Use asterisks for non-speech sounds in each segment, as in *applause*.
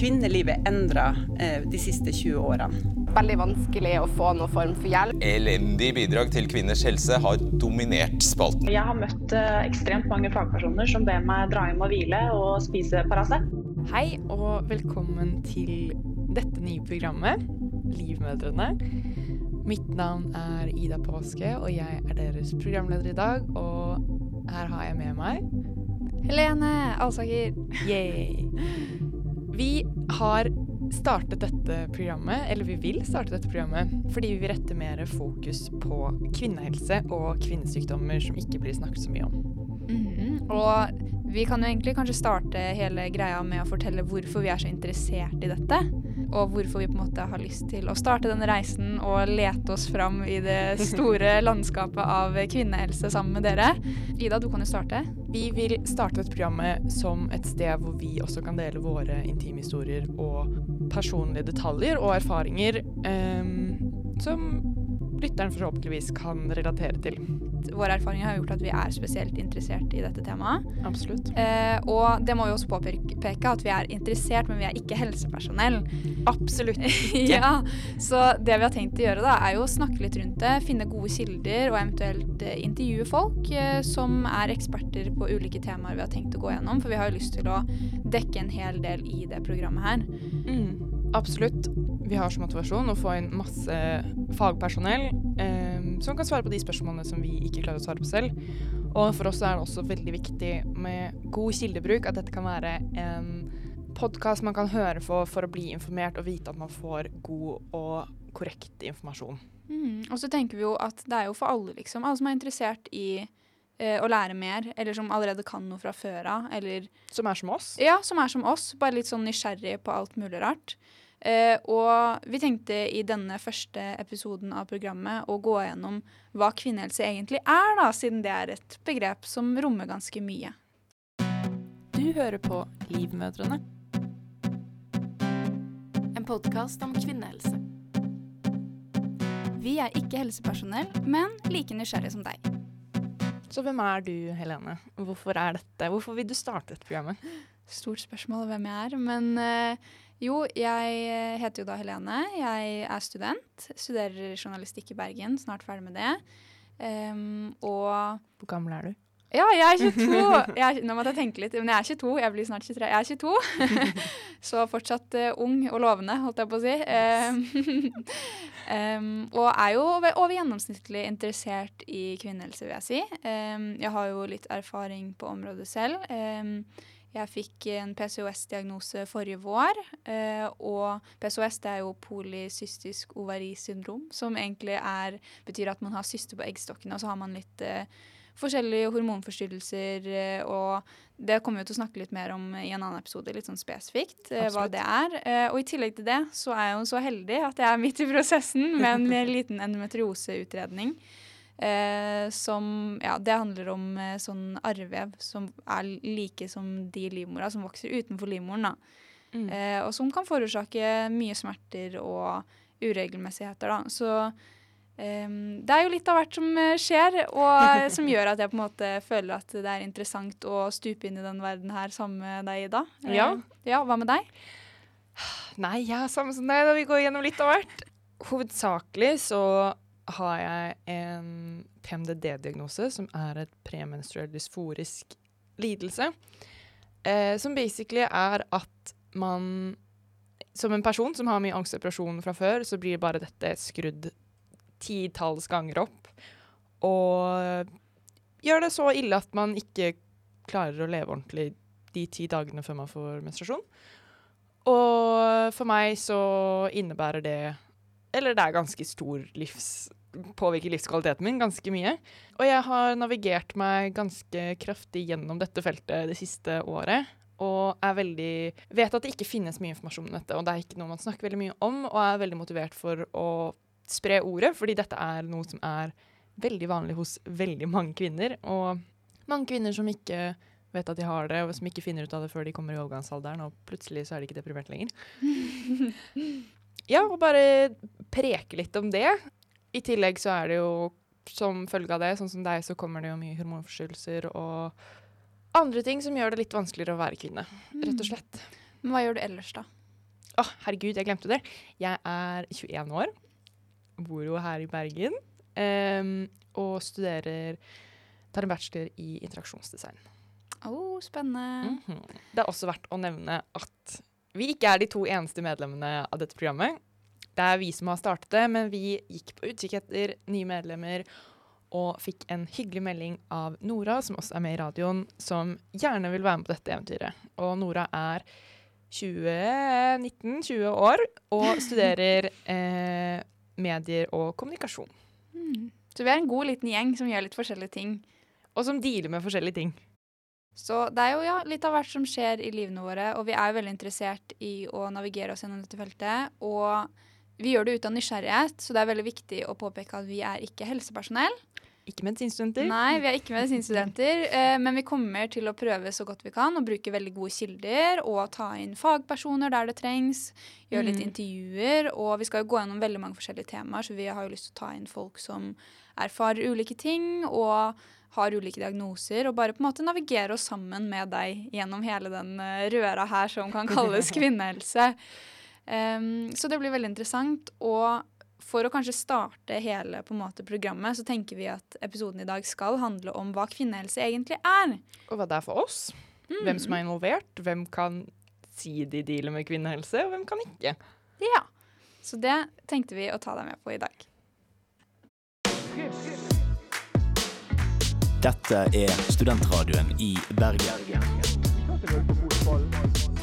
kvinnelivet endra eh, de siste 20 årene? Veldig vanskelig å få noen form for hjelp. Elendig bidrag til kvinners helse har dominert spalten. Jeg har møtt eh, ekstremt mange fagpersoner som ber meg dra hjem og hvile og spise Paracet. Hei og velkommen til dette nye programmet, Livmødrene. Mitt navn er Ida Påske, og jeg er deres programleder i dag. Og her har jeg med meg Helene Alsaker. Yay! Vi har startet dette programmet, eller vi vil starte dette programmet, fordi vi vil rette mer fokus på kvinnehelse og kvinnesykdommer som ikke blir snakket så mye om. Mm -hmm. Og vi kan jo egentlig kanskje starte hele greia med å fortelle hvorfor vi er så interessert i dette. Og hvorfor vi på en måte har lyst til å starte denne reisen og lete oss fram i det store *laughs* landskapet av kvinnehelse sammen med dere. Ida, du kan jo starte. Vi vil starte dette programmet som et sted hvor vi også kan dele våre intime historier og personlige detaljer og erfaringer um, som lytteren forhåpentligvis kan relatere til. Våre erfaringer har gjort at vi er spesielt interessert i dette temaet. Absolutt. Eh, og det må vi også påpeke at vi er interessert, men vi er ikke helsepersonell. Absolutt *laughs* ikke. ja, så det vi har tenkt å gjøre da, er jo å snakke litt rundt det, finne gode kilder og eventuelt eh, intervjue folk eh, som er eksperter på ulike temaer vi har tenkt å gå gjennom, for vi har jo lyst til å dekke en hel del i det programmet her. Mm. Absolutt. Vi har som motivasjon å få inn masse fagpersonell eh, som kan svare på de spørsmålene som vi ikke klarer å svare på selv. Og for oss er det også veldig viktig med god kildebruk, at dette kan være en podkast man kan høre på for å bli informert og vite at man får god og korrekt informasjon. Mm. Og så tenker vi jo at det er jo for alle, liksom. Alle som er interessert i eh, å lære mer, eller som allerede kan noe fra før av. Eller Som er som oss? Ja, som er som oss. Bare litt sånn nysgjerrig på alt mulig rart. Eh, og vi tenkte i denne første episoden av programmet å gå gjennom hva kvinnehelse egentlig er, da, siden det er et begrep som rommer ganske mye. Du hører på Livmødrene. En podkast om kvinnehelse. Vi er ikke helsepersonell, men like nysgjerrige som deg. Så hvem er du, Helene? Hvorfor er dette? Hvorfor vil du starte dette programmet? Stort spørsmål hvem jeg er. Men uh, jo, jeg heter jo da Helene. Jeg er student. Studerer journalistikk i Bergen. Snart ferdig med det. Um, og Hvor gammel er du? Ja, jeg er *laughs* 22. Jeg, nå måtte jeg tenke litt. Men jeg er 22. Jeg blir snart 23. Jeg er 22. *laughs* Så fortsatt uh, ung og lovende, holdt jeg på å si. Um, um, *laughs* og er jo over gjennomsnittlig interessert i kvinnehelse, vil jeg si. jeg har jo litt erfaring på området selv. Jeg fikk en PCOS-diagnose forrige vår. Eh, og PCOS det er jo polycystisk ovarisyndrom, som egentlig er, betyr at man har syster på eggstokkene, og så har man litt eh, forskjellige hormonforstyrrelser. Eh, og det kommer vi til å snakke litt mer om i en annen episode, litt sånn spesifikt Absolutt. hva det er. Og i tillegg til det så er jeg jo så heldig at jeg er midt i prosessen med en liten endometrioseutredning. Eh, som Ja, det handler om eh, sånn arrvev som er like som de livmora, som vokser utenfor livmoren. da. Mm. Eh, og som kan forårsake mye smerter og uregelmessigheter. da. Så eh, det er jo litt av hvert som eh, skjer, og *laughs* som gjør at jeg på en måte føler at det er interessant å stupe inn i den verden her sammen med deg, Ida. Ja. ja. Hva med deg? Nei, jeg er samme som deg, vi går gjennom litt av hvert. Hovedsakelig så har jeg en PMDD-diagnose, som er et premenstruell dysforisk lidelse. Eh, som basically er at man Som en person som har mye angstoperasjon fra før, så blir bare dette skrudd titalls ganger opp. Og gjør det så ille at man ikke klarer å leve ordentlig de ti dagene før man får menstruasjon. Og for meg så innebærer det Eller det er ganske stor livs påvirker livskvaliteten min ganske mye. Og jeg har navigert meg ganske kraftig gjennom dette feltet det siste året. Og er veldig vet at det ikke finnes mye informasjon om dette, og det er ikke noe man snakker veldig mye om, og er veldig motivert for å spre ordet, fordi dette er noe som er veldig vanlig hos veldig mange kvinner. Og mange kvinner som ikke vet at de har det, og som ikke finner ut av det før de kommer i overgangsalderen, og plutselig så er de ikke deprimert lenger. *laughs* ja, og bare preke litt om det. I tillegg så er det jo som følge av det, sånn som deg, så kommer det jo mye hormonforstyrrelser og andre ting som gjør det litt vanskeligere å være kvinne, rett og mm. slett. Men hva gjør du ellers, da? Å, herregud, jeg glemte det. Jeg er 21 år, bor jo her i Bergen, um, og studerer Tar en bachelor i interaksjonsdesign. Oh, spennende. Mhm. Det er også verdt å nevne at vi ikke er de to eneste medlemmene av dette programmet. Det er vi som har startet det, men vi gikk på utkikk etter nye medlemmer og fikk en hyggelig melding av Nora, som også er med i radioen, som gjerne vil være med på dette eventyret. Og Nora er 20-19-20 år og *laughs* studerer eh, medier og kommunikasjon. Mm. Så vi er en god liten gjeng som gjør litt forskjellige ting. Og som dealer med forskjellige ting. Så det er jo ja, litt av hvert som skjer i livene våre, og vi er jo veldig interessert i å navigere oss gjennom dette feltet. Og vi gjør det ut av nysgjerrighet, så det er veldig viktig å påpeke at vi er ikke helsepersonell. Ikke medisinstudenter. Nei, vi er ikke medisinstudenter, *laughs* eh, men vi kommer til å prøve så godt vi kan og bruke veldig gode kilder og ta inn fagpersoner der det trengs. Gjøre litt Mm. intervjuer, og vi skal jo gå gjennom veldig mange forskjellige temaer, så vi har jo lyst til å ta inn folk som erfarer ulike ting og har ulike diagnoser, og bare på en måte navigere oss sammen med deg gjennom hele den eh, røra her som kan kalles *laughs* kvinnehelse. Um, så det blir veldig interessant. Og for å kanskje starte hele på en måte programmet, så tenker vi at episoden i dag skal handle om hva kvinnehelse egentlig er. Og hva det er for oss. Hvem som er involvert. Hvem kan si de dealer med kvinnehelse, og hvem kan ikke. Ja. Så det tenkte vi å ta deg med på i dag. Dette er studentradioen i Bergen.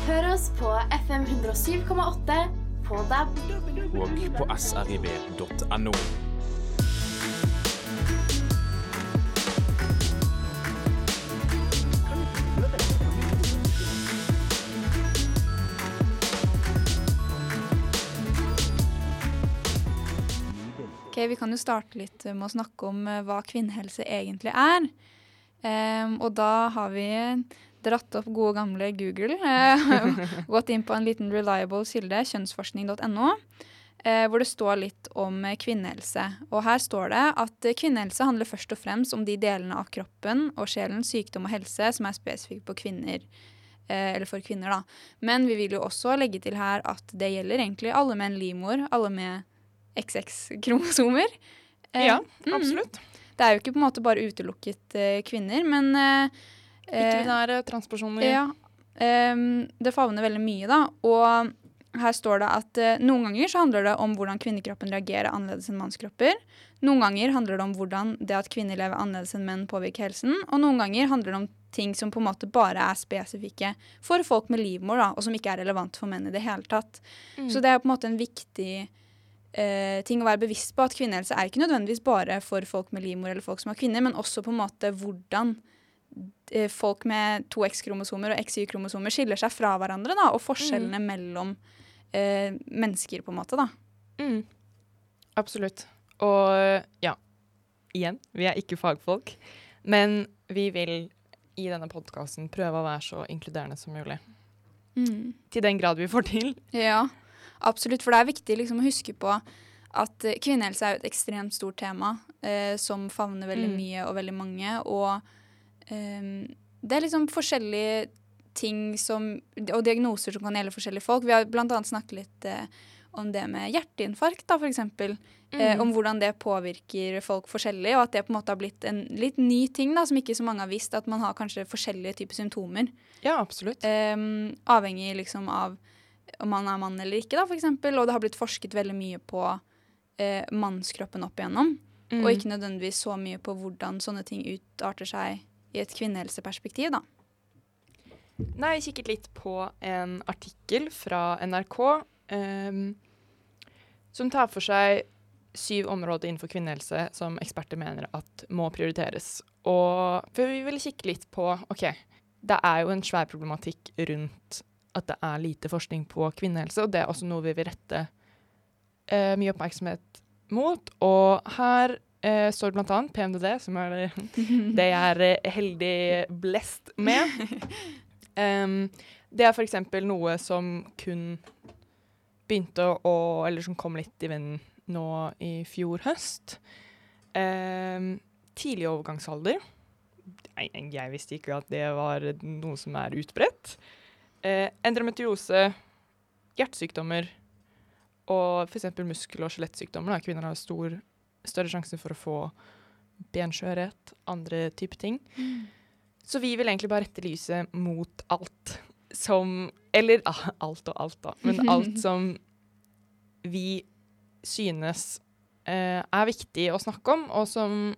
Hør oss på FM 107,8 på DAB. Og på srib.no. Ok, Vi kan jo starte litt med å snakke om eh, hva kvinnehelse egentlig er. Um, og da har vi dratt opp gode gamle Google. eh, *laughs* gått inn på en liten reliable kilde, kjønnsforskning.no, eh, hvor det står litt om eh, kvinnehelse. Og her står det at eh, kvinnehelse handler først og fremst om de delene av kroppen og sjelen, sykdom og helse som er spesifikke på kvinner. Eller for kvinner, da. Men vi vil jo også legge til her at det gjelder egentlig alle med en livmor, alle med XX-kromosomer. ja, Ja, mm. absolutt. Det er jo ikke på en måte bare utelukket kvinner, men eh, eh, Ikke-binære, transpersoner. ja, det favner veldig mye, da. Og her står det at eh, noen ganger så handler det om hvordan kvinnekroppen reagerer annerledes enn mannskropper. Noen ganger handler det om hvordan det at kvinner lever annerledes enn menn påvirker helsen. Og noen ganger handler det om ting som på en måte bare er spesifikke for folk med livmor, da, og som ikke er relevant for menn i det hele tatt. Så det er på en måte en viktig eh, ting å være bevisst på. At kvinnehelse er ikke nødvendigvis bare for folk med livmor eller folk som har kvinner, men også på en måte hvordan eh, folk med to X-kromosomer og XY-kromosomer skiller seg fra hverandre, da, og forskjellene mellom eh, mennesker, på en måte. da. Mm. Absolutt. Og ja, igjen, vi er ikke fagfolk, men vi vil i denne podkasten prøve å være så inkluderende som mulig. Til den grad vi får til. Ja, absolutt. For det er viktig liksom, å huske på at eh, kvinnehelse er et ekstremt stort tema eh, som favner veldig Mm. mye og veldig mange. Og det er liksom forskjellige ting som, og diagnoser som kan gjelde forskjellige folk. Vi har annet snakket litt eh, om det med hjerteinfarkt, da, for eksempel. Eh, om hvordan det påvirker folk forskjellig, og at det på en måte har blitt en litt ny ting da, som ikke så mange har visst, at man har kanskje forskjellige typer symptomer. Ja, absolutt. Um, avhengig liksom av om man er mann eller ikke, da, eksempel. Og det har blitt forsket veldig mye på eh, mannskroppen opp igjennom. Mm. Og ikke nødvendigvis så mye på hvordan sånne ting utarter seg i et kvinnehelseperspektiv, da. Nei, jeg kikket litt på en artikkel fra NRK um, som tar for seg syv områder innenfor kvinnehelse som eksperter mener at må prioriteres. Og for vi ville kikke litt på OK, det er jo en svær problematikk rundt at det er lite forskning på kvinnehelse, og det er også noe vi vil rette eh, mye oppmerksomhet mot. Og her eh, står det annet PMDD, som er det, det jeg er eh, heldig blest med. *laughs* Um, det er f.eks. noe som kun begynte å Eller som kom litt i vinden nå i fjor høst. Um, tidlig overgangsalder. Jeg, jeg visste ikke at det var noe som er utbredt. Uh, endometriose hjertesykdommer og f.eks. muskel- og skjelettsykdommer. Kvinner har stor, større sjanse for å få benskjørhet, andre typer ting. Så vi vil egentlig bare rette lyset mot alt som Eller ah, alt og alt, da. Men *laughs* alt som vi synes eh, er viktig å snakke om, og som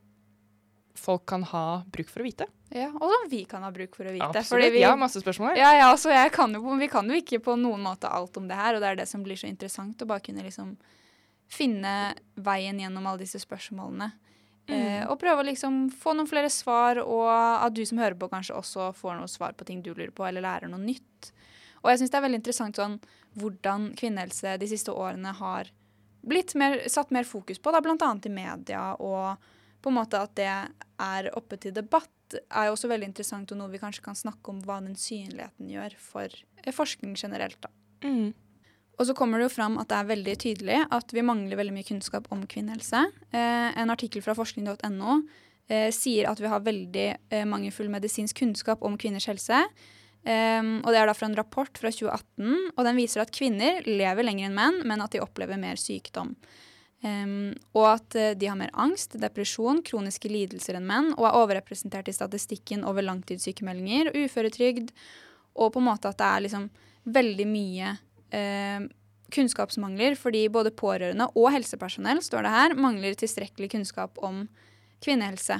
folk kan ha bruk for å vite. Ja, og som vi kan ha bruk for å vite. Absolutt. vi, ja, masse spørsmål. Ja, ja, altså, kan jo, vi kan jo ikke på noen måte alt om det her, og det er det som blir så interessant, å bare kunne liksom finne veien gjennom alle disse spørsmålene. Eh, og prøve å liksom få noen flere svar, og at du som hører på kanskje også får noen svar på ting du lurer på, eller lærer noe nytt. Og jeg syns det er veldig interessant sånn, hvordan kvinnehelse de siste årene har blitt mer, satt mer fokus på, da, annet i media, og på en måte at det er oppe til debatt, er jo også veldig interessant, og noe vi kanskje kan snakke om hva den synligheten gjør for eh, forskning generelt. da. Mm. Og så kommer det jo fram at det er veldig tydelig at vi mangler veldig mye kunnskap om kvinnehelse. Eh, en artikkel fra forskning.no eh, sier at vi har veldig eh, mangelfull medisinsk kunnskap om kvinners helse. Um, og Det er da fra en rapport fra 2018, og den viser at kvinner lever lenger enn menn, men at de opplever mer sykdom. Um, og at uh, de har mer angst, depresjon, kroniske lidelser enn menn, og er overrepresentert i statistikken over langtidssykemeldinger og uføretrygd. Og på en måte at det er liksom veldig mye uh, kunnskapsmangler, fordi både pårørende og helsepersonell står det her, mangler tilstrekkelig kunnskap om kvinnehelse.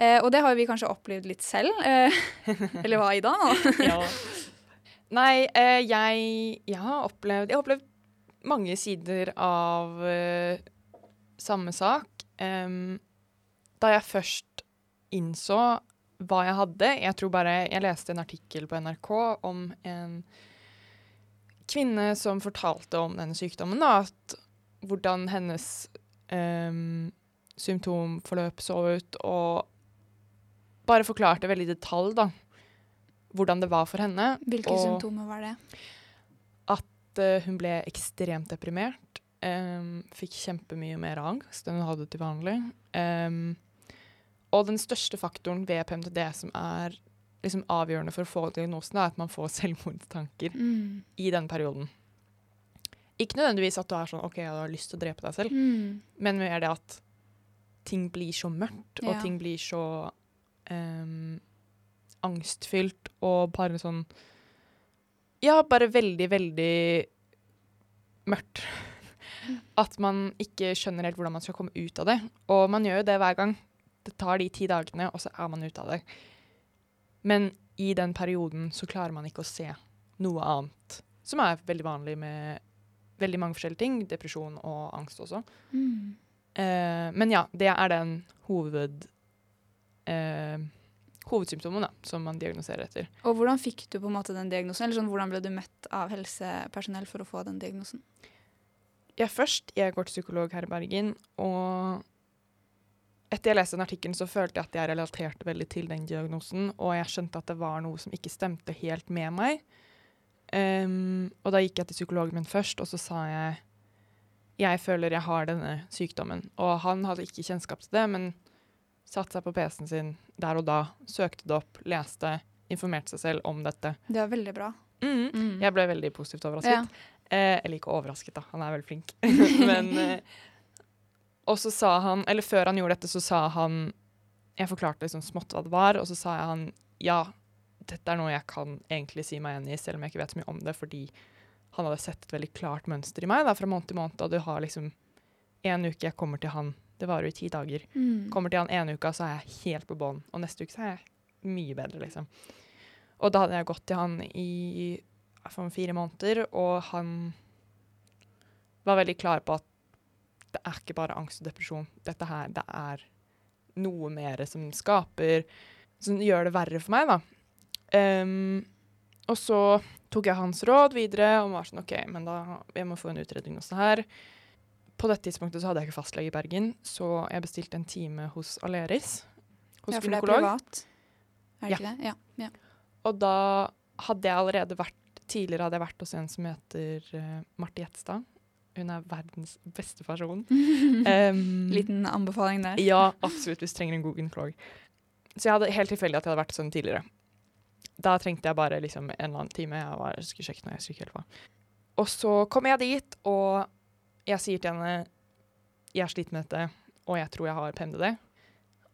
Eh, og det har vi kanskje opplevd litt selv. Eh, *laughs* eller hva, Ida? *laughs* Ja. Nei, eh, jeg, jeg har opplevd Jeg har opplevd mange sider av eh, samme sak. Em, da jeg først innså hva jeg hadde Jeg tror bare Jeg leste en artikkel på NRK om en kvinne som fortalte om denne sykdommen. Da, at hvordan hennes um, symptomforløp så ut, og bare forklarte veldig i detalj da, hvordan det var for henne. Hvilke og symptomer var det? At uh, hun ble ekstremt deprimert. Um, fikk kjempemye mer angst enn hun hadde til vanlig. Um, og den største faktoren ved PMTD som er liksom avgjørende for å få diagnosen, er at man får *laughs* selvmordstanker Mm. i den perioden. Ikke nødvendigvis at du er sånn OK, jeg har lyst til å drepe deg selv, Mm. men mer det at ting blir så mørkt, og Ja. ting blir så um, angstfylt og bare sånn Ja, bare veldig, veldig mørkt. *laughs* At man ikke skjønner helt hvordan man skal komme ut av det. Og man gjør jo det hver gang. Det tar de ti dagene, og så er man ute av det. Men i den perioden så klarer man ikke å se noe annet, som er veldig vanlig med veldig mange forskjellige ting. Depresjon og angst også. Mm. Eh, men ja, det er den hoved, eh, hovedsymptomen da, som man diagnoserer etter. Og hvordan fikk du på en måte den diagnosen? Eller sånn, hvordan ble du møtt av helsepersonell for å få den diagnosen? Ja, først, jeg går til psykolog her i Bergen, og etter jeg leste den artikkelen så følte jeg at jeg relaterte veldig til den diagnosen, og jeg skjønte at det var noe som ikke stemte helt med meg. Um, og da gikk jeg til psykologen min først, og så sa jeg jeg føler jeg har denne sykdommen. Og han hadde ikke kjennskap til det, men satte seg på PC-en sin der og da, søkte det opp, leste, informerte seg selv om dette. Det var veldig bra. Mm. Mm. Jeg ble veldig positivt overrasket. Ja. Eh, eller ikke overrasket, da. Han er veldig flink. *laughs* Men eh, Og så sa han Eller før han gjorde dette, så sa han Jeg forklarte liksom smått hva det var, og så sa jeg han ja, dette er noe jeg kan egentlig si meg enig i, selv om jeg ikke vet så mye om det, fordi han hadde sett et veldig klart mønster i meg da, fra måned til måned. Og du har liksom en uke jeg kommer til han, det varer jo i ti dager. Mm. Kommer til han ene uka, så er jeg helt på bånn. Og neste uke så er jeg mye bedre, liksom. Og da hadde jeg gått til han i fire måneder, og han var veldig klar på at det er ikke bare angst og depresjon. Dette her, det er noe mer som skaper Som gjør det verre for meg, da. Um, og så tok jeg hans råd videre og var sånn OK, men da jeg må få en utredning også her. På dette tidspunktet så hadde jeg ikke fastlege i Bergen, så jeg bestilte en time hos Aleris. Hos Ja, for det er privat. Er det Ja. ikke det? Ja. ja. Og da hadde jeg allerede vært Tidligere hadde jeg vært hos en som heter uh, Marte Jetstad. Hun er verdens beste person. *laughs* Um, Liten anbefaling der. Ja, absolutt. Hvis du trenger en god gynekolog. Så jeg hadde helt tilfeldig at jeg hadde vært sånn tidligere. Da trengte jeg bare liksom en eller annen time. Jeg var, skulle sjekke når jeg skulle hjelpe. Og så kommer jeg dit, og jeg sier til henne jeg sliter med dette, og jeg tror jeg har PMDD.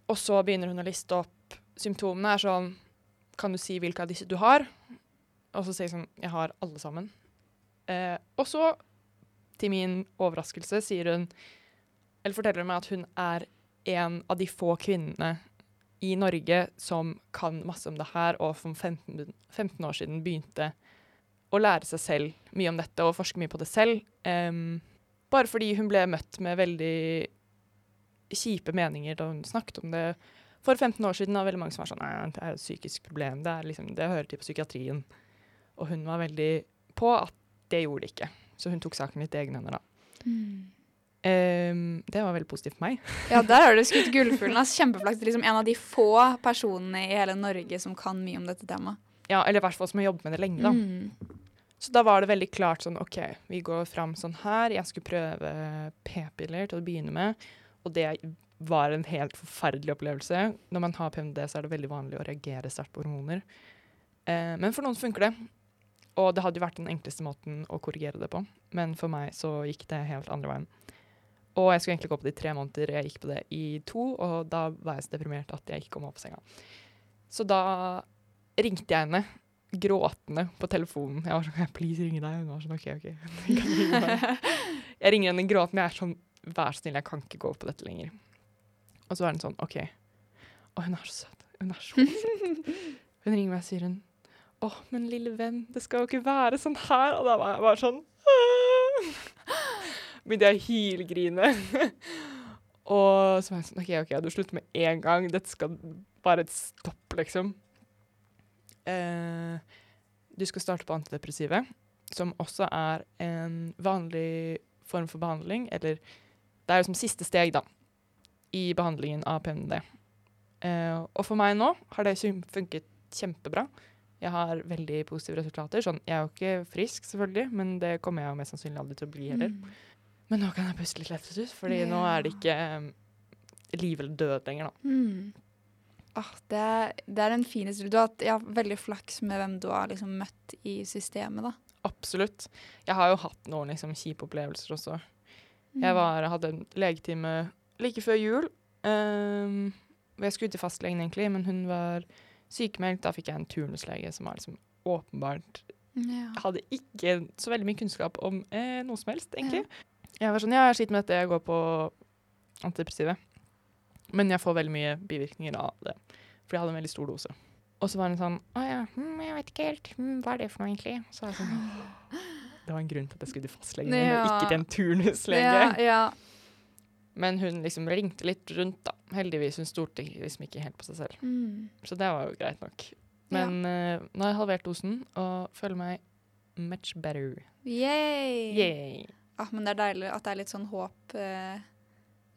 Og så begynner hun å liste opp symptomene. er sånn Kan du si hvilke av disse du har? Og så sier jeg sånn Jeg har alle sammen. Eh, og så, til min overraskelse, sier hun Eller forteller hun meg at hun er en av de få kvinnene i Norge som kan masse om det her, og for 15, 15 år siden begynte å lære seg selv mye om dette og forske mye på det selv. Um, bare fordi hun ble møtt med veldig kjipe meninger da hun snakket om det for 15 år siden. var veldig mange som var sånn Nei, det er et psykisk problem. Det, liksom, det hører til på psykiatrien. Og hun var veldig på at det gjorde det ikke. Så hun tok saken litt i egne hender, da. Em, det var veldig positivt for meg. *laughs* Ja, der har du skutt gullfuglen. ass. Kjempeflaks. Liksom en av de få personene i hele Norge som kan mye om dette temaet. Ja, eller i hvert fall som har jobbet med det lenge, da. Mm. Så da var det veldig klart sånn OK, vi går fram sånn her. Jeg skulle prøve p-piller til å begynne med, og det var en helt forferdelig opplevelse. Når man har PMD, så er det veldig vanlig å reagere sterkt på hormoner. Eh, men for noen funker det. Og det hadde jo vært den enkleste måten å korrigere det på. Men for meg så gikk det helt andre veien. Og jeg skulle egentlig gå på det i tre måneder, jeg gikk på det i to, og da var jeg så deprimert at jeg ikke kom opp av senga. Så da ringte jeg henne gråtende på telefonen. Jeg var sånn, please ringe deg? Hun var sånn, ok, ok. *laughs* *laughs* Jeg ringer henne gråtende, jeg er sånn, vær så snill, jeg kan ikke gå på dette lenger. Og så er hun sånn, ok. Og hun er så søt. Hun er så søt. *laughs* Hun ringer meg og sier hun, åh, men lille venn, det skal jo ikke være sånn her. Og da var jeg bare sånn, begynte jeg å hylgrine. og så var jeg sånn, ok, ok, du slutter med en gang. Dette skal bare et stopp, liksom. Eh, du skal starte på antidepressive, som også er en vanlig form for behandling. Eller det er jo som siste steg, da, i behandlingen av PMD. Eh, og for meg nå har det funket kjempebra. Jeg har veldig positive resultater. Sånn, jeg er jo ikke frisk, selvfølgelig, men det kommer jeg jo mest sannsynlig aldri til å bli heller. Men nå kan jeg puste litt lettet ut, fordi nå er det ikke um, liv eller død lenger, da. Mm. Ah, det, er, det er den fineste Du har hatt ja, veldig flaks med hvem du har liksom møtt i systemet, da. Absolutt. Jeg har jo hatt noen liksom, kjipe opplevelser også. Jeg var, hadde en legetime like før jul. Um, jeg skulle til fastlegen, egentlig, men hun var sykemeldt. Da fikk jeg en turnuslege som var liksom åpenbart Ja. Hadde ikke så veldig mye kunnskap om eh, noe som helst, egentlig. Jeg var sånn, ja, jeg sliter med dette, jeg går på antidepressive. Men jeg får veldig mye bivirkninger av det, for jeg hadde en veldig stor dose. Og så var hun sånn, å ja, hm, jeg vet ikke helt, hm, hva er det for noe egentlig? Så var jeg sånn, *gasps* det var en grunn til at jeg skulle til fastlegen, ja. men ikke til en turnuslege. Ja, ja. Men hun liksom ringte litt rundt, da. Heldigvis, hun stolte liksom ikke helt på seg selv. Mm. Så det var jo greit nok. Men eh, nå har jeg halvert dosen, og føler meg much better. Yay! Yay! Ah, men det er deilig at det er litt sånn håp uh,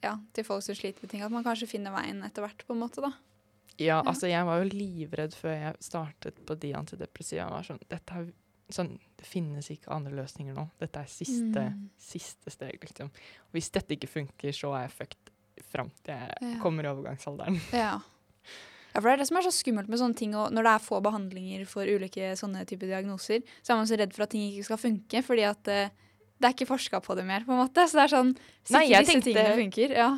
ja, til folk som sliter med ting. At man kanskje finner veien etter hvert, på en måte. da. Ja, altså jeg var jo livredd før jeg startet på de antidepressiva. Jeg var sånn, dette er, sånn, det finnes ikke andre løsninger nå. Dette er siste, Mm. siste steg, liksom. Og hvis dette ikke funker, så er jeg fucked fram til jeg Ja. kommer i overgangsalderen. *laughs* Ja. ja, for det er det som er så skummelt med sånne ting. Og når det er få behandlinger for ulike sånne typer diagnoser, så er man så redd for at ting ikke skal funke, fordi at uh, det er ikke forska på det mer, på en måte. Så det er sånn Nei, jeg disse tenkte- tingene funker. Ja.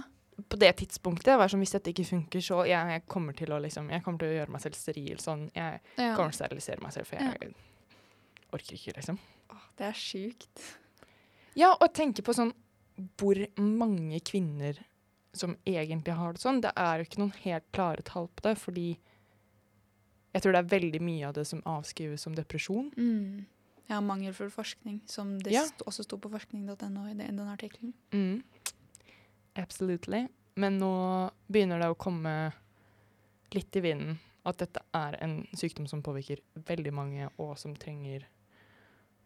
På det tidspunktet var det sånn, hvis dette ikke funker, så jeg, jeg kommer til å liksom, jeg kommer til å gjøre meg selv steril. Sånn, jeg Ja. kommer til å sterilisere meg selv, for jeg orker ikke, liksom. Åh, det er sjukt. Ja, og tenke på sånn hvor mange kvinner som egentlig har det sånn. Det er jo ikke noen helt klare tall på det, fordi jeg tror det er veldig mye av det som avskrives som depresjon. Mm. Ja, mangelfull forskning, som det Ja. st også sto på forskning.no i den, den artikkelen. Mm. Absolutely. Men nå begynner det å komme litt i vinden at dette er en sykdom som påvirker veldig mange, og som trenger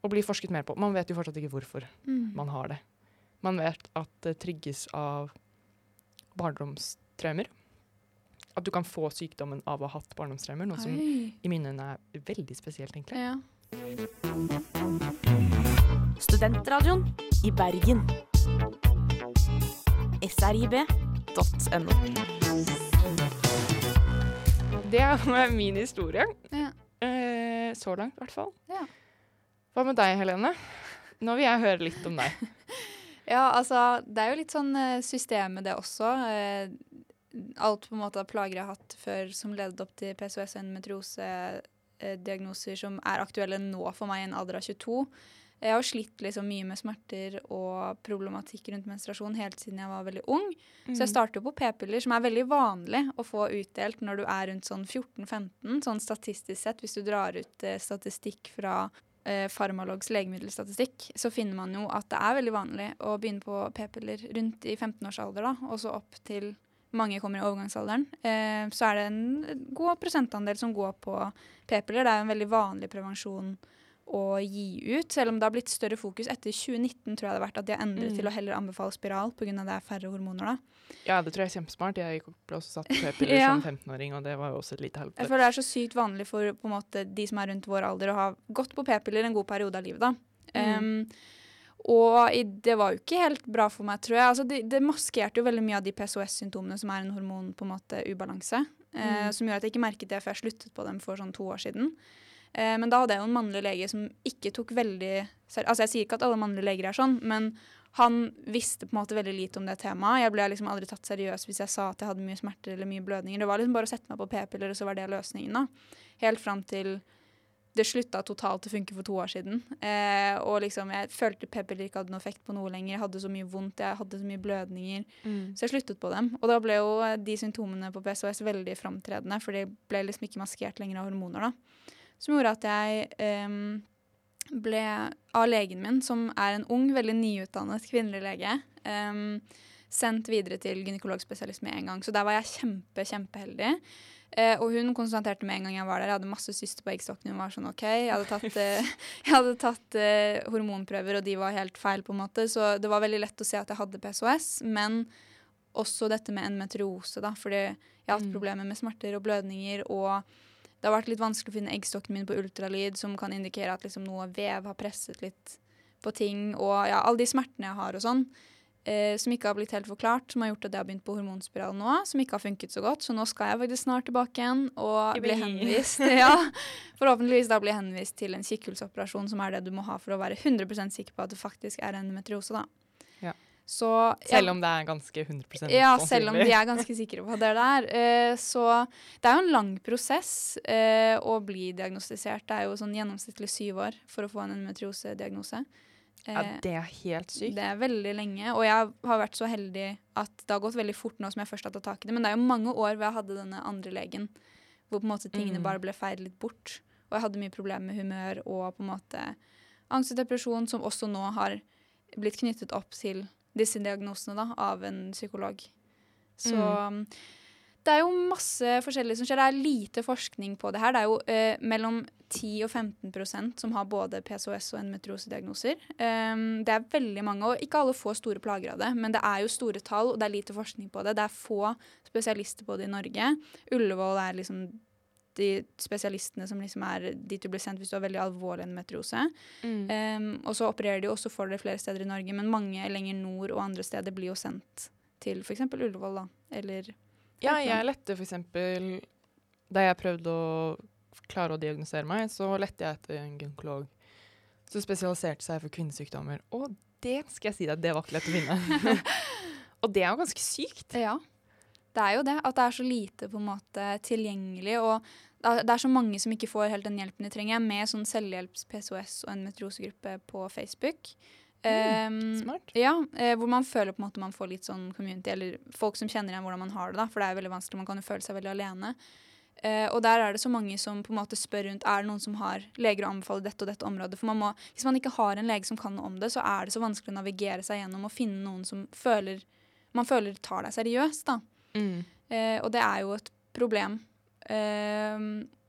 å bli forsket mer på. Man vet jo fortsatt ikke hvorfor Mm. man har det. Man vet at det trigges av barndomstraumer. At du kan få sykdommen av å ha hatt barndomstraumer, noe som i mine øyne er veldig spesielt, egentlig. Ja. Studentradioen i Bergen. srib.no. Det er min historie. Ja. Eh, så langt, i hvert fall. Ja. Hva med deg, Helene? Nå vil jeg høre litt om deg. *laughs* Ja, altså, det er jo litt sånn systemet, det også. Eh, alt på en måte av plager jeg har hatt før som ledet opp til PCOS og endometriose-diagnoser som er aktuelle nå for meg i en alder av 22. Jeg har slitt liksom mye med smerter og problematikk rundt menstruasjon helt siden jeg var veldig ung. Så jeg starter jo på p-piller, som er veldig vanlig å få utdelt når du er rundt sånn 14-15, sånn statistisk sett. Hvis du drar ut eh, statistikk fra eh, Pharmalogs legemiddelstatistikk, så finner man jo at det er veldig vanlig å begynne på p-piller rundt i 15-årsalder, da, og så opp til mange kommer i overgangsalderen. Eh, så er det en god prosentandel som går på p-piller. Det er en veldig vanlig prevensjon å gi ut, selv om det har blitt større fokus. Etter 2019 tror jeg det har vært at de har endret Mm. til å heller anbefale spiral pga. det er færre hormoner da. Ja, det tror jeg er kjempesmart. Jeg ble også satt på *laughs* p-piller Ja. som 15-åring, og det var jo også et lite Jeg føler det er så sykt vanlig for måte, de som er rundt vår alder, å ha gått på p-piller en god periode av livet. da. Mm. Um, og i, det var jo ikke helt bra for meg, tror jeg. Altså, det, det maskerte jo veldig mye av de PCOS-symptomene som er en hormon på en måte ubalanse. eh, Mm. som gjorde at jeg ikke merket det før jeg sluttet på dem for sånn to år siden. Eh, men da hadde jeg jo en mannlig lege som ikke tok veldig Altså jeg sier ikke at alle mannlige leger er sånn, men han visste på en måte veldig lite om det temaet. Jeg ble liksom aldri tatt seriøst hvis jeg sa at jeg hadde mye smerter eller mye blødninger. Det var liksom bare å sette meg på p-piller, og så var det løsningen. da. Helt fram til det slutta totalt å funke for to år siden. Eh, og liksom jeg følte p-piller ikke hadde noe effekt på noe lenger. Jeg hadde så mye vondt, jeg hadde så mye blødninger. Mm. Så jeg sluttet på dem. Og da ble jo eh, de symptomene på PSOS veldig framtredende, for de ble liksom ikke maskert lenger av hormoner, da. Som gjorde at jeg um, ble av legen min, som er en ung, veldig nyutdannet kvinnelig lege, um, sendt videre til gynekologspesialist med en gang. Så der var jeg kjempe, kjempeheldig. Uh, og hun konstaterte med en gang jeg var der. Jeg hadde masse syster på eggstokkene. Hun var sånn OK. Jeg hadde tatt, uh, *laughs* jeg hadde tatt uh, hormonprøver, og de var helt feil, på en måte. Så det var veldig lett å se at jeg hadde PSOS. Men også dette med endometriose, da. Fordi jeg har hatt Mm. problemer med smerter og blødninger. Og det har vært litt vanskelig å finne eggstokken min på ultralyd, som kan indikere at liksom noe vev har presset litt på ting. Og ja, alle de smertene jeg har og sånn. Eh, som ikke har blitt helt forklart, som har gjort at jeg har begynt på hormonspiral nå, som ikke har funket så godt. Så nå skal jeg faktisk snart tilbake igjen og bli henvist *laughs* ja, Forhåpentligvis da bli henvist til en kikkhullsoperasjon, som er det du må ha for å være 100 sikker på at det faktisk er endometriose. da. Så, Selv om det er ganske 100% ja, selv om de er ganske *laughs* sikre på det er det er. Eh, så det er jo en lang prosess uh, å bli diagnostisert. Det er jo sånn gjennomsnittlig syv år for å få en endometriosediagnose. Ja, Eh, det er helt sykt. det er veldig lenge, og jeg har vært så heldig at det har gått veldig fort nå som jeg først har tatt tak i det. Men det er jo mange år hvor jeg hadde denne andre legen, hvor på en måte tingene Mm. bare ble feid litt bort. Og jeg hadde mye problemer med humør og på en måte angst og depresjon, som også nå har blitt knyttet opp til disse diagnosene da, av en psykolog. Så Mm. det er jo masse forskjellig som skjer. Det er lite forskning på det her. Det er jo eh, mellom 10 og 15% som har både PCOS og endometriosediagnoser. Um, det er veldig mange, og ikke alle får store plager av det, men det er jo store tall, og det er lite forskning på det. Det er få spesialister på det i Norge. Ullevål er liksom de spesialistene som liksom er dit du blir sendt hvis du har veldig alvorlig endometriose. Mm. Um, og så opererer de også for det flere steder i Norge, men mange lenger nord og andre steder blir jo sendt til f.eks. Ullevål, da. Eller Ja, jeg lette eksempel Da jeg prøvde å klare å diagnosere meg, så lette jeg etter en gynekolog som spesialiserte seg for kvinnesykdommer. Og det skal jeg si deg, det var ikke lett å finne. *laughs* og det er jo ganske sykt. Ja. Det er jo det. At det er så lite på en måte tilgjengelig. Og det er- så mange som ikke får helt den hjelpen de trenger. Er med sånn selvhjelps-PCOS og en meteorosegruppe på Facebook. Um, Smart. ja, eh, hvor man føler på en måte man får litt sånn community, eller folk som kjenner igjen hvordan man har det. da, For det er jo veldig vanskelig, man kan jo føle seg veldig alene. Uh, og der er det så mange som på en måte spør rundt er det noen som har leger å anbefale dette og dette området. For man må, hvis man ikke har en lege som kan noe om det, så er det så vanskelig å navigere seg gjennom og finne noen som føler man føler tar deg seriøst. da. Mm. Eh, og det er jo et problem. Eh,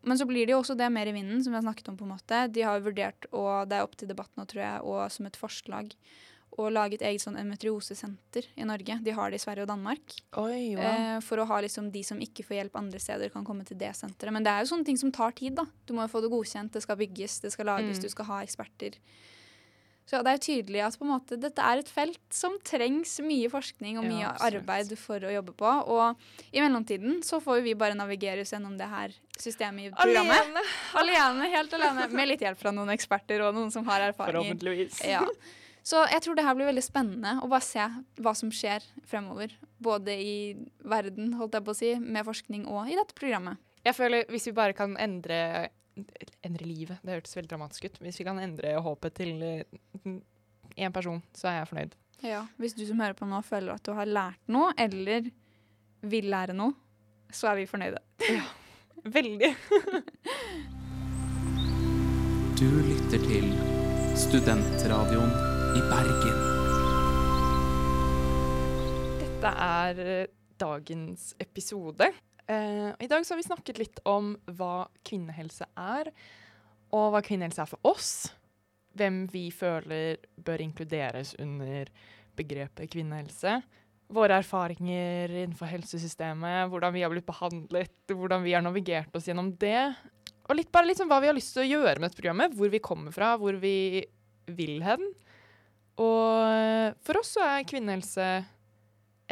men så blir det jo også det mer i vinden, som vi har snakket om. på en måte. De har jo vurdert, og det er opp til debatt nå, tror jeg, og som et forslag, å lage et eget sånn endometriosesenter i Norge. De har det i Sverige og Danmark. Oi, wow. Eh, for å ha liksom de som ikke får hjelp andre steder, kan komme til det senteret. Men det er jo sånne ting som tar tid. da. Du må jo få det godkjent, det skal bygges, det skal lages, Mm. du skal ha eksperter. Så det er tydelig at på en måte, dette er et felt som trengs mye forskning og mye ja, arbeid for å jobbe på. Og i mellomtiden så får vi bare navigere oss gjennom det her systemet i programmet. Alene! *laughs* Alene, helt alene. Med litt hjelp fra noen eksperter og noen som har erfaringer. Forhåpentligvis. Ja. Så jeg tror det her blir veldig spennende å bare se hva som skjer fremover. Både i verden, holdt jeg på å si, med forskning og i dette programmet. Jeg føler hvis vi bare kan endre Endre livet, det hørtes veldig dramatisk ut. Hvis vi kan endre håpet til én person, så er jeg fornøyd. Ja, Hvis du som hører på nå føler at du har lært noe, eller vil lære noe, så er vi fornøyde. ja, Veldig. *laughs* Du lytter til Studentradioen i Bergen. Dette er eh, dagens episode. Eh, I dag har vi snakket litt om hva kvinnehelse er, og hva kvinnehelse er for oss. Hvem vi føler bør inkluderes under begrepet kvinnehelse. Våre erfaringer innenfor helsesystemet, hvordan vi har blitt behandlet, hvordan vi har navigert oss gjennom det. Og litt bare litt sånn hva vi har lyst til å gjøre med dette programmet. Hvor vi kommer fra, hvor vi vil hen. Og eh, for oss så er kvinnehelse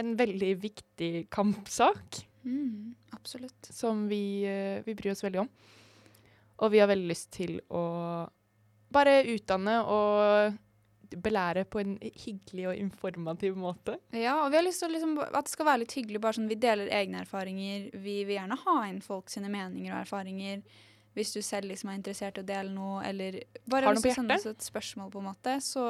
en veldig viktig kampsak Mm, absolutt. som vi, eh, vi bryr oss veldig om. Og vi har veldig lyst til å bare utdanne og belære på en hyggelig og informativ måte. Ja, og vi har lyst til liksom, at det skal være litt hyggelig. bare sånn Vi deler egne erfaringer. Vi vil gjerne ha inn folk sine meninger og erfaringer. Hvis du selv liksom er interessert i å dele noe, eller bare Har noe på sende oss et spørsmål, på en måte, så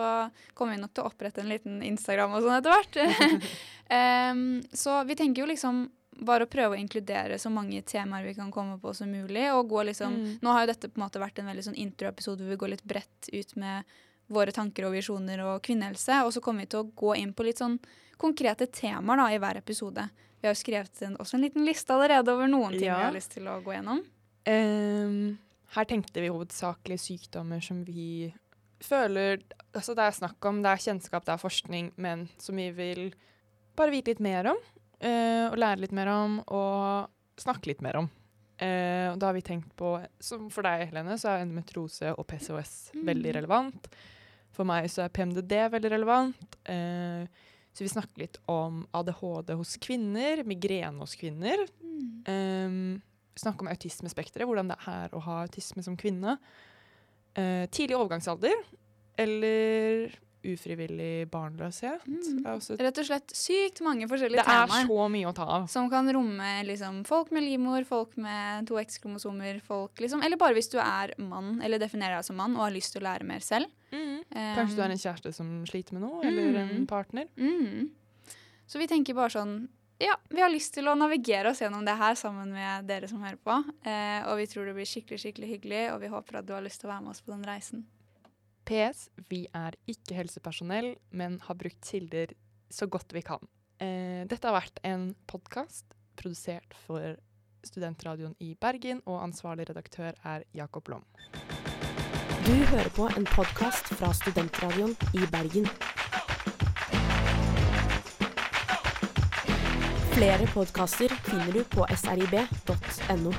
kommer vi nok til å opprette en liten Instagram og sånn etter hvert. *laughs* *laughs* um, så vi tenker jo liksom bare å prøve å inkludere så mange temaer vi kan komme på som mulig. og gå liksom, Mm. Nå har jo dette på en måte vært en veldig sånn introepisode hvor vi går litt bredt ut med våre tanker og visjoner og kvinnehelse. Og så kommer vi til å gå inn på litt sånn konkrete temaer da, i hver episode. Vi har jo skrevet en, også en liten liste allerede over noen ting Ja. vi har lyst til å gå gjennom. Um, her tenkte vi hovedsakelig sykdommer som vi føler Altså det er snakk om, det er kjennskap, det er forskning, men som vi vil bare vite litt mer om. Eh, å lære litt mer om, og snakke litt mer om. Eh, og da har vi tenkt på, som for deg Helene, så er endometriose og PCOS Mm. veldig relevant. For meg så er PMDD veldig relevant. Eh, så vi snakker litt om ADHD hos kvinner, migrene hos kvinner. Um, snakke om autismespekteret, hvordan det er å ha autisme som kvinne. Eh, tidlig overgangsalder eller ufrivillig barnløshet. Mm. også, Rett og slett sykt mange forskjellige det er så mye å ta av. Som kan romme liksom, folk med livmor, folk med to X-kromosomer, folk liksom Eller bare hvis du er mann, eller definerer deg som mann og har lyst til å lære mer selv. Kanskje du er en kjæreste som sliter med noe, eller en Mm. partner. Mm. Så vi tenker bare sånn Ja, vi har lyst til å navigere oss gjennom det her sammen med dere som hører på. Eh, og vi tror det blir skikkelig, skikkelig hyggelig, og vi håper at du har lyst til å være med oss på den reisen. PS. Vi er ikke helsepersonell, men har brukt kilder så godt vi kan. Eh, dette har vært en podkast produsert for Studentradioen i Bergen, og ansvarlig redaktør er Jakob Lom. Du hører på en podkast fra Studentradioen i Bergen. Flere podkaster finner du på srib.no.